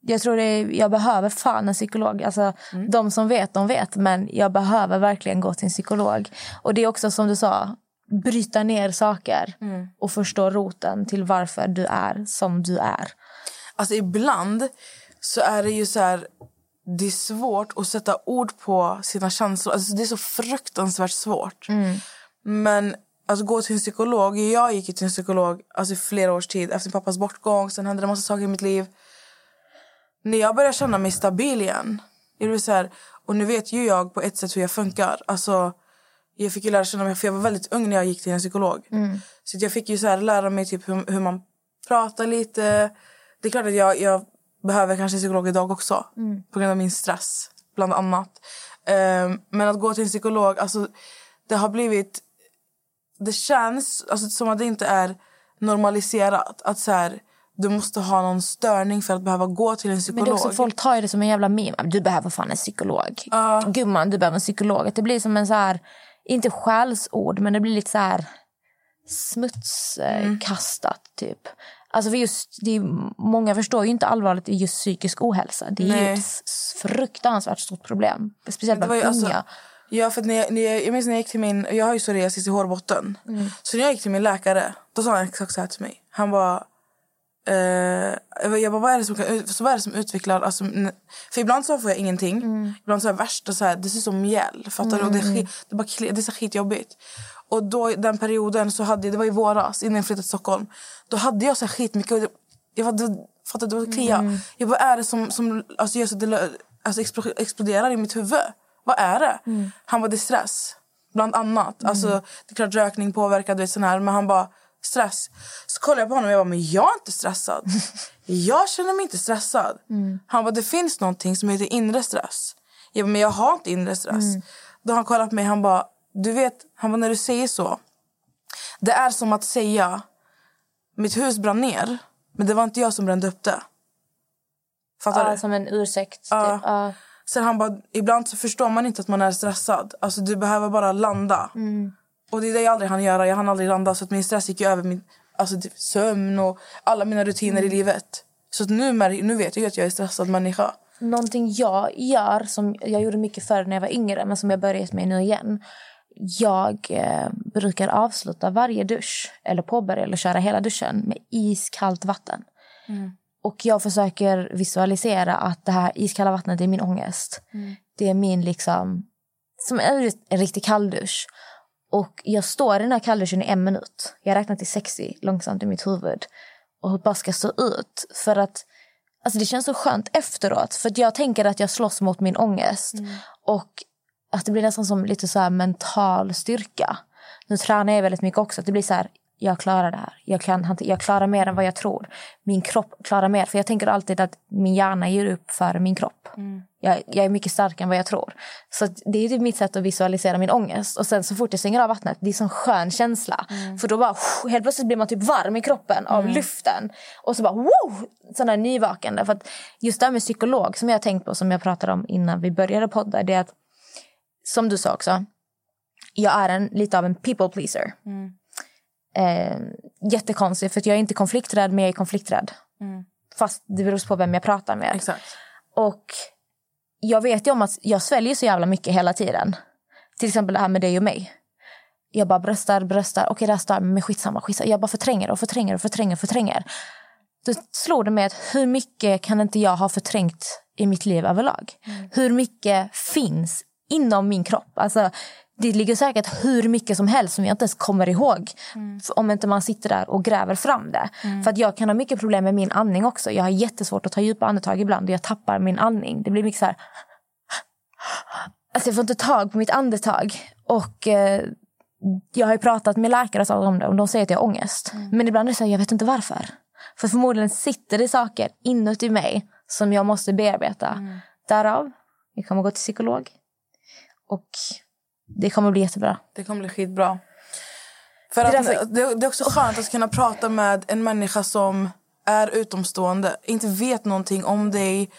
Jag tror det är, jag behöver fan en psykolog. Alltså, Mm. De som vet, de vet. Men jag behöver verkligen gå till en psykolog. Och det är också som du sa, bryta ner saker. Mm. Och förstå roten till varför du är som du är. Alltså ibland så är det ju så här, det är svårt att sätta ord på sina känslor. Alltså det är så fruktansvärt svårt. Men alltså gå till en psykolog, jag gick till en psykolog alltså i flera års tid efter pappas bortgång. Sen hände det en massa saker i mitt liv. När jag började känna mig stabil igen. Det vill så här, och nu vet ju jag på ett sätt hur jag funkar. Alltså, jag fick ju lära känna mig, för jag var väldigt ung när jag gick till en psykolog. Så att jag fick ju så här lära mig typ hur, hur man pratar lite. Det är klart att jag, jag behöver kanske en psykolog idag också. På grund av min stress, bland annat. Ehm, men att gå till en psykolog, alltså det har blivit... Det känns alltså, som att det inte är normaliserat. Att så här, du måste ha någon störning för att behöva gå till en Men psykolog. är också, folk tar ju det som en jävla meme. Du behöver fan en psykolog. Gumman, du behöver en psykolog. Det blir som en så här, inte skällsord, men det blir lite så här smutskastat typ. Alltså för just, det är, många förstår ju inte allvarligt i just psykisk ohälsa. Det är ju Nej. ett f- fruktansvärt stort problem. Speciellt bland ju unga. alltså- Ja, för när jag, när jag, jag minns när jag gick till min... Jag har ju psoriasis i hårbotten. Så när jag gick till min läkare, då sa han exakt så här till mig. Han bara... Eh, jag bara, jag vad är det som, så vad är som utvecklar... Alltså, för ibland så får jag ingenting. Ibland så är värsta så här, det ser ut som mjäll. Fattar du? Och det, det, bara, det är så skitjobbigt. Och då, den perioden, så hade, det var i våras innan jag flyttade till Stockholm. Då hade jag så här skitmycket... Jag var, det, fattar du? Det var klia. Jag bara, vad är det som, som alltså, gör så det alltså, explo- exploderar i mitt huvud? Vad är det? Han bara, det är stress. Bland annat. Alltså, det är klart rökning påverkar, du vet, sån här, men han bara, stress. Så kollade jag på honom och jag bara, men jag är inte stressad. jag känner mig inte stressad. Han bara, det finns någonting som heter inre stress. Jag bara, men jag har inte inre stress. Då han kollade på mig han bara, du vet, han bara, när du säger så. Det är som att säga, mitt hus brann ner, men det var inte jag som brände upp det. Fattar Ja, du? som en ursäkt. Typ. Ja. Sen han bara, ibland så förstår man inte att man är stressad. Alltså du behöver bara landa. Och det är det jag aldrig hann göra. Jag hann aldrig landa så att min stress gick över min alltså, typ, sömn och alla mina rutiner i livet. Så att nu, nu vet jag att jag är stressad människa. Någonting jag gör, som jag gjorde mycket förr när jag var yngre men som jag börjat med nu igen. Jag eh, brukar avsluta varje dusch, eller påbörja eller köra hela duschen med iskallt vatten. Och jag försöker visualisera att det här iskalla vattnet är min ångest. Det är min liksom, som en, en riktig kalldusch. Och jag står i den här kallduschen i en minut. Jag räknar till 60 långsamt i mitt huvud. Och bara ska stå ut. För att Alltså det känns så skönt efteråt. För jag tänker att jag slåss mot min ångest. Och att det blir nästan som lite så här mental styrka. Nu tränar jag väldigt mycket också. Att det blir så här, jag klarar det här. Jag, kan, jag klarar mer än vad jag tror. Min kropp klarar mer. För jag tänker alltid att min hjärna ger upp för min kropp. Jag, jag är mycket starkare än vad jag tror. Så det är typ mitt sätt att visualisera min ångest. Och sen så fort jag stänger av vattnet, det är en skön känsla. För då bara, helt plötsligt blir man typ varm i kroppen av luften. Och så bara, wow! Sån där nyvakande. För att just det här med psykolog som jag tänkt på, som jag pratade om innan vi började podda, det är att, som du sa också, jag är en, lite av en people pleaser. Eh, jättekonstigt, för att jag är inte konflikträdd, men jag är konflikträdd. Fast det beror på vem jag pratar med. Exakt. Och jag vet ju om att jag sväljer så jävla mycket hela tiden. Till exempel det här med dig och mig. Jag bara bröstar, bröstar. Okej, här stör mig, men skitsamma, skitsamma. Jag bara förtränger och förtränger och förtränger och förtränger. Då slår det mig att hur mycket kan inte jag ha förträngt i mitt liv överlag? Hur mycket finns inom min kropp? Alltså, det ligger säkert hur mycket som helst som jag inte ens kommer ihåg. För Om inte man sitter där och gräver fram det. För att jag kan ha mycket problem med min andning också. Jag har jättesvårt att ta djupa andetag ibland och jag tappar min andning. Det blir mycket så här... Alltså jag får inte tag på mitt andetag. Och eh, jag har ju pratat med läkare och om det och de säger att jag har ångest. Men ibland är det så här, jag vet inte varför. För förmodligen sitter det saker inuti mig som jag måste bearbeta. Därav, vi kommer gå till psykolog. Och det kommer bli jättebra. Det kommer bli skitbra. För Det är att, därför- det, det är också skönt att kunna prata med en människa som är utomstående, inte vet någonting om dig,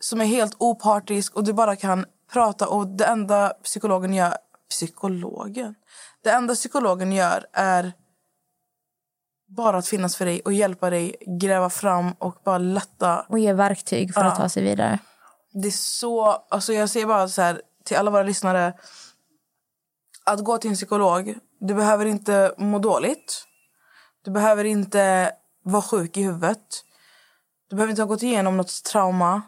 som är helt opartisk och du bara kan prata och det enda psykologen gör... Psykologen? Det enda psykologen gör är bara att finnas för dig och hjälpa dig gräva fram och bara lätta Och ge verktyg för att ta sig vidare. det är så... Alltså jag säger bara så här till alla våra lyssnare. Att gå till en psykolog, du behöver inte må dåligt. Du behöver inte vara sjuk i huvudet. Du behöver inte ha gått igenom något trauma.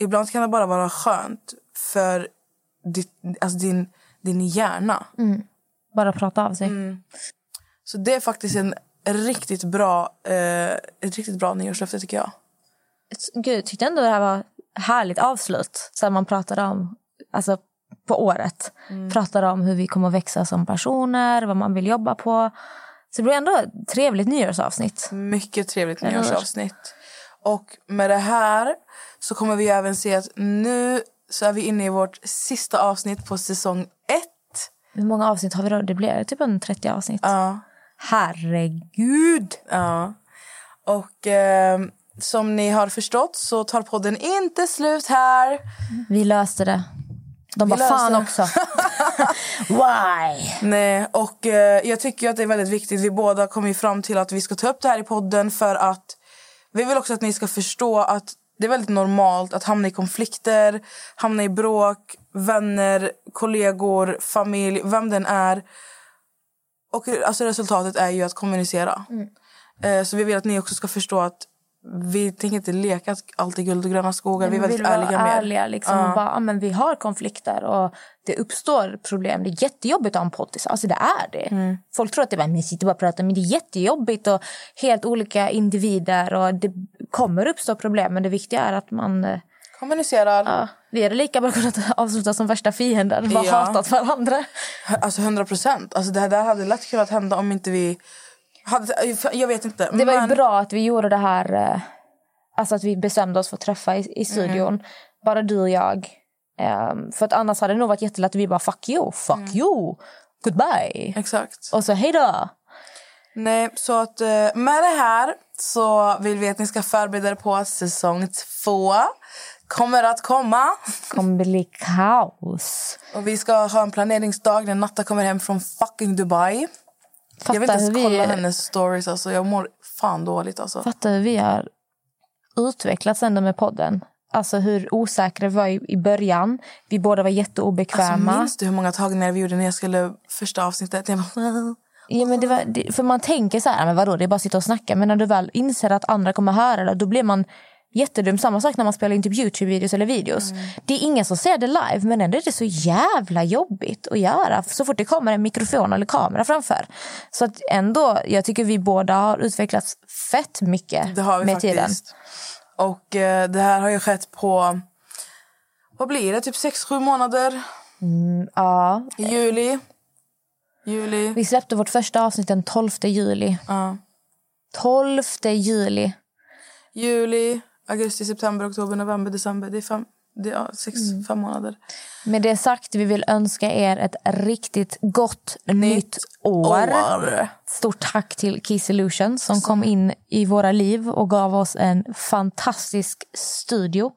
Ibland kan det bara vara skönt för ditt, alltså din, din hjärna. Bara prata av sig. Så det är faktiskt en riktigt bra, eh, ett riktigt bra nyårslöfte tycker jag. Gud, tyckte ändå det här var härligt avslut. Så man pratade om, alltså på året. Pratade om hur vi kommer att växa som personer, vad man vill jobba på. Så det blir ändå ett trevligt nyårsavsnitt. Mycket trevligt Eller nyårsavsnitt. Och med det här så kommer vi även se att nu så är vi inne i vårt sista avsnitt på säsong ett. Hur många avsnitt har vi då? Det blir typ en 30 avsnitt. Ja. Herregud! ja. Och eh, som ni har förstått så tar podden inte slut här. Vi löste det. De bara, fan också. Why? Nej, och eh, jag tycker att det är väldigt viktigt. Vi båda kom ju fram till att vi ska ta upp det här i podden för att vi vill också att ni ska förstå att det är väldigt normalt att hamna i konflikter, hamna i bråk, vänner, kollegor, familj, vem den är. Och alltså resultatet är ju att kommunicera. Eh, så vi vill att ni också ska förstå att vi tänker inte leka att allt är guld och gröna skogar. vi är vi väldigt vill vara ärliga med er. ärliga. Liksom, och bara, ja, men vi har konflikter och det uppstår problem. Det är jättejobbigt att ha en poddis. Alltså det är det. Mm. Folk tror att det är bara, men sitter bara och pratar. Men det är jättejobbigt och helt olika individer. Och det kommer uppstå problem. Men det viktiga är att man... eh, Kommunicerar. Ja, vi hade lika bra kunnat avsluta som värsta fiender. Bara Ja. hatat varandra. Alltså 100 procent. Alltså det här där hade lätt kunnat hända om inte vi... Jag vet inte. Det var ju bra att vi gjorde det här. eh, Alltså att vi bestämde oss för att träffa i, i studion. Mm. Bara du och jag. Ehm, för att annars hade det nog varit jättelätt att vi bara fuck you, fuck you, goodbye. Exakt. Och så hej då. Nej, så att eh, med det här så vill vi att ni ska förbereda er på säsong två kommer att komma. kommer bli kaos. Och vi ska ha en planeringsdag när Natta kommer hem från fucking Dubai. Fatta jag vill inte ens vi- kolla hennes stories. Alltså. Jag mår fan dåligt. Alltså. Fatta hur vi har utvecklats ändå med podden. Alltså hur osäkra vi var i, i början. Vi båda var jätteobekväma. Alltså, minns du hur många tagningar vi gjorde när jag skulle första avsnittet? Jag bara, Ja, men det var, det, för man tänker så här, men vadå, det är bara att sitta och snacka. Men när du väl inser att andra kommer höra det, då blir man jättedum. Samma sak när man spelar in typ Youtube-videos eller videos. Det är ingen som ser det live, men ändå är det så jävla jobbigt att göra. Så fort det kommer en mikrofon eller kamera framför. Så att ändå, jag tycker vi båda har utvecklats fett mycket Det har vi med faktiskt. tiden. Och eh, det här har ju skett på... Vad blir det? Typ sex sju månader? Ja, I juli. Juli. vi släppte vårt första avsnitt den 12 juli. Ja. 12 juli. Juli, augusti, september, oktober, november, december. Det är fem, det är, ja, sex, Mm. fem månader. Med det sagt, vi vill önska er ett riktigt gott nytt år. År. Stort tack till Key Solution som kom in i våra liv och gav oss en fantastisk studio.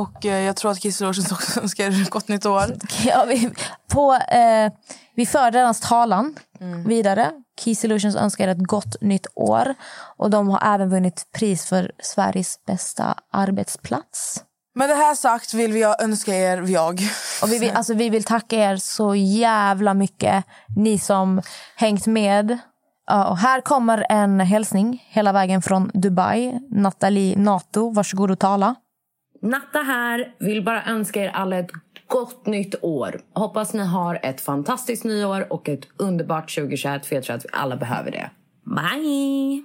Och eh, jag tror att Kiss också önskar ett gott nytt år. Ja, vi, på, eh, vi för deras talan Mm. vidare. Key Solutions önskar ett gott nytt år. Och de har även vunnit pris för Sveriges bästa arbetsplats. Med det här sagt vill vi önska er, jag, Och vi, vill, alltså, vi vill tacka er så jävla mycket, ni som hängt med. Och här kommer en hälsning hela vägen från Dubai. Nathalie Nato, varsågod och tala. Natta här. Vill bara önska er alla ett gott nytt år. Hoppas ni har ett fantastiskt nyår och ett underbart 2021 för jag tror att vi alla behöver det. Bye!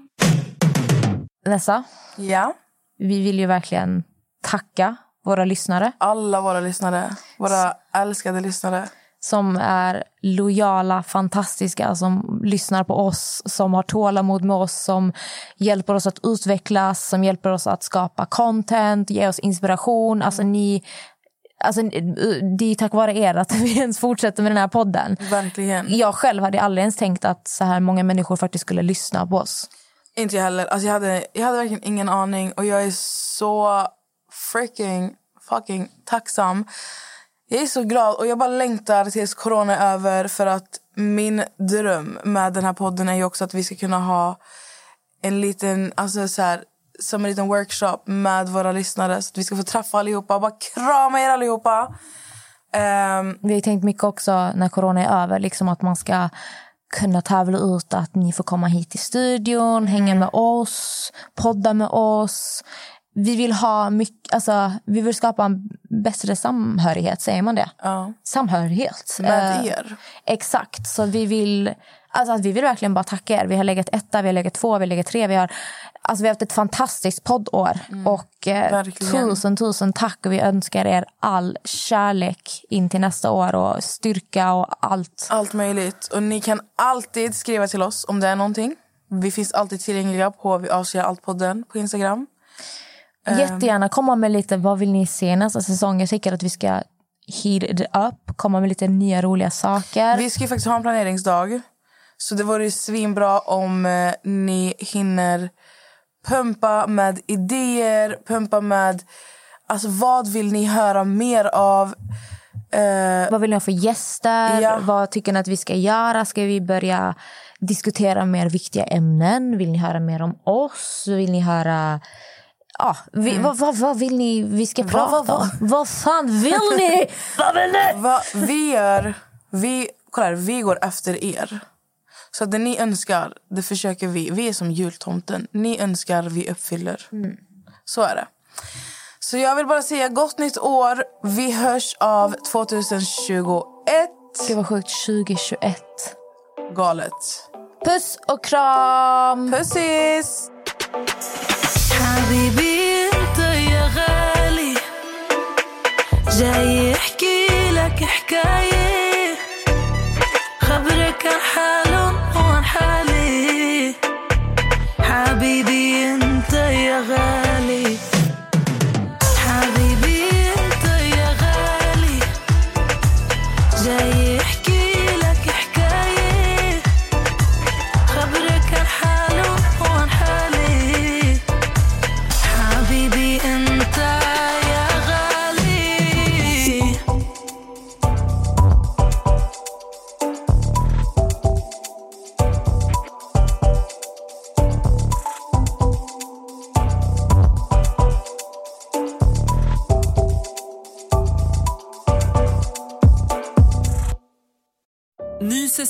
Nessa, Ja, vi vill ju verkligen tacka våra lyssnare alla våra lyssnare. Våra älskade lyssnare. Som är lojala, fantastiska, som lyssnar på oss, som har tålamod med oss, som hjälper oss att utvecklas, som hjälper oss att skapa content, ge oss inspiration. Alltså ni, alltså, det är tack vare er att vi ens fortsätter med den här podden. Verkligen. Jag själv hade aldrig ens tänkt att så här många människor faktiskt skulle lyssna på oss. Inte jag heller. Alltså jag, hade, jag hade verkligen ingen aning. Och jag är så freaking fucking tacksam. Jag är så glad och jag bara längtar tills corona är över för att min dröm med den här podden är också att vi ska kunna ha en liten, alltså så här, som en liten workshop med våra lyssnare så att vi ska få träffa allihopa och bara krama er allihopa. Ehm, Vi har tänkt mycket också när corona är över, liksom att man ska kunna tävla ut att ni får komma hit till studion, hänga med oss, podda med oss. Vi vill ha mycket, alltså, vi vill skapa en bättre samhörighet, säger man det? ja, Samhörighet. med Eh, er. Exakt, så vi vill, alltså, vi vill verkligen bara tacka er. Vi har legat etta, vi har legat två, vi har legat tre. Vi har, alltså, vi har haft ett fantastiskt poddår. och eh, tusen, tusen tack. Och vi önskar er all kärlek in till nästa år och styrka och allt. Allt möjligt. Och ni kan alltid skriva till oss om det är någonting. Vi finns alltid tillgängliga på Vi avslöjar allt-podden på Instagram. Jättegärna komma med lite, vad vill ni se nästa säsong? Jag tycker att vi ska heat it up, komma med lite nya roliga saker. Vi ska ju faktiskt ha en planeringsdag. Så det vore ju svinbra om eh, ni hinner pumpa med idéer, pumpa med... Alltså vad vill ni höra mer av? Eh, Vad vill ni ha för gäster? Ja. Vad tycker ni att vi ska göra? Ska vi börja diskutera mer viktiga ämnen? Vill ni höra mer om oss? Vill ni höra... Ja, vi, mm. vad, vad, vad, vill ni vi ska prata om? Va, vad fan vill ni? vad vill ni? Va, vi gör... Vi, kolla här, vi går efter er. Så det ni önskar, det försöker vi. Vi är som jultomten. Ni önskar, vi uppfyller. Mm. Så är det. Så jag vill bara säga gott nytt år. Vi hörs av 2021. Det var sjukt. 2021. Galet. Puss och kram! Pussis! Habibi. جاي يحكي لك حكاية. خبرك عن حاله وعن حالي. حبيبي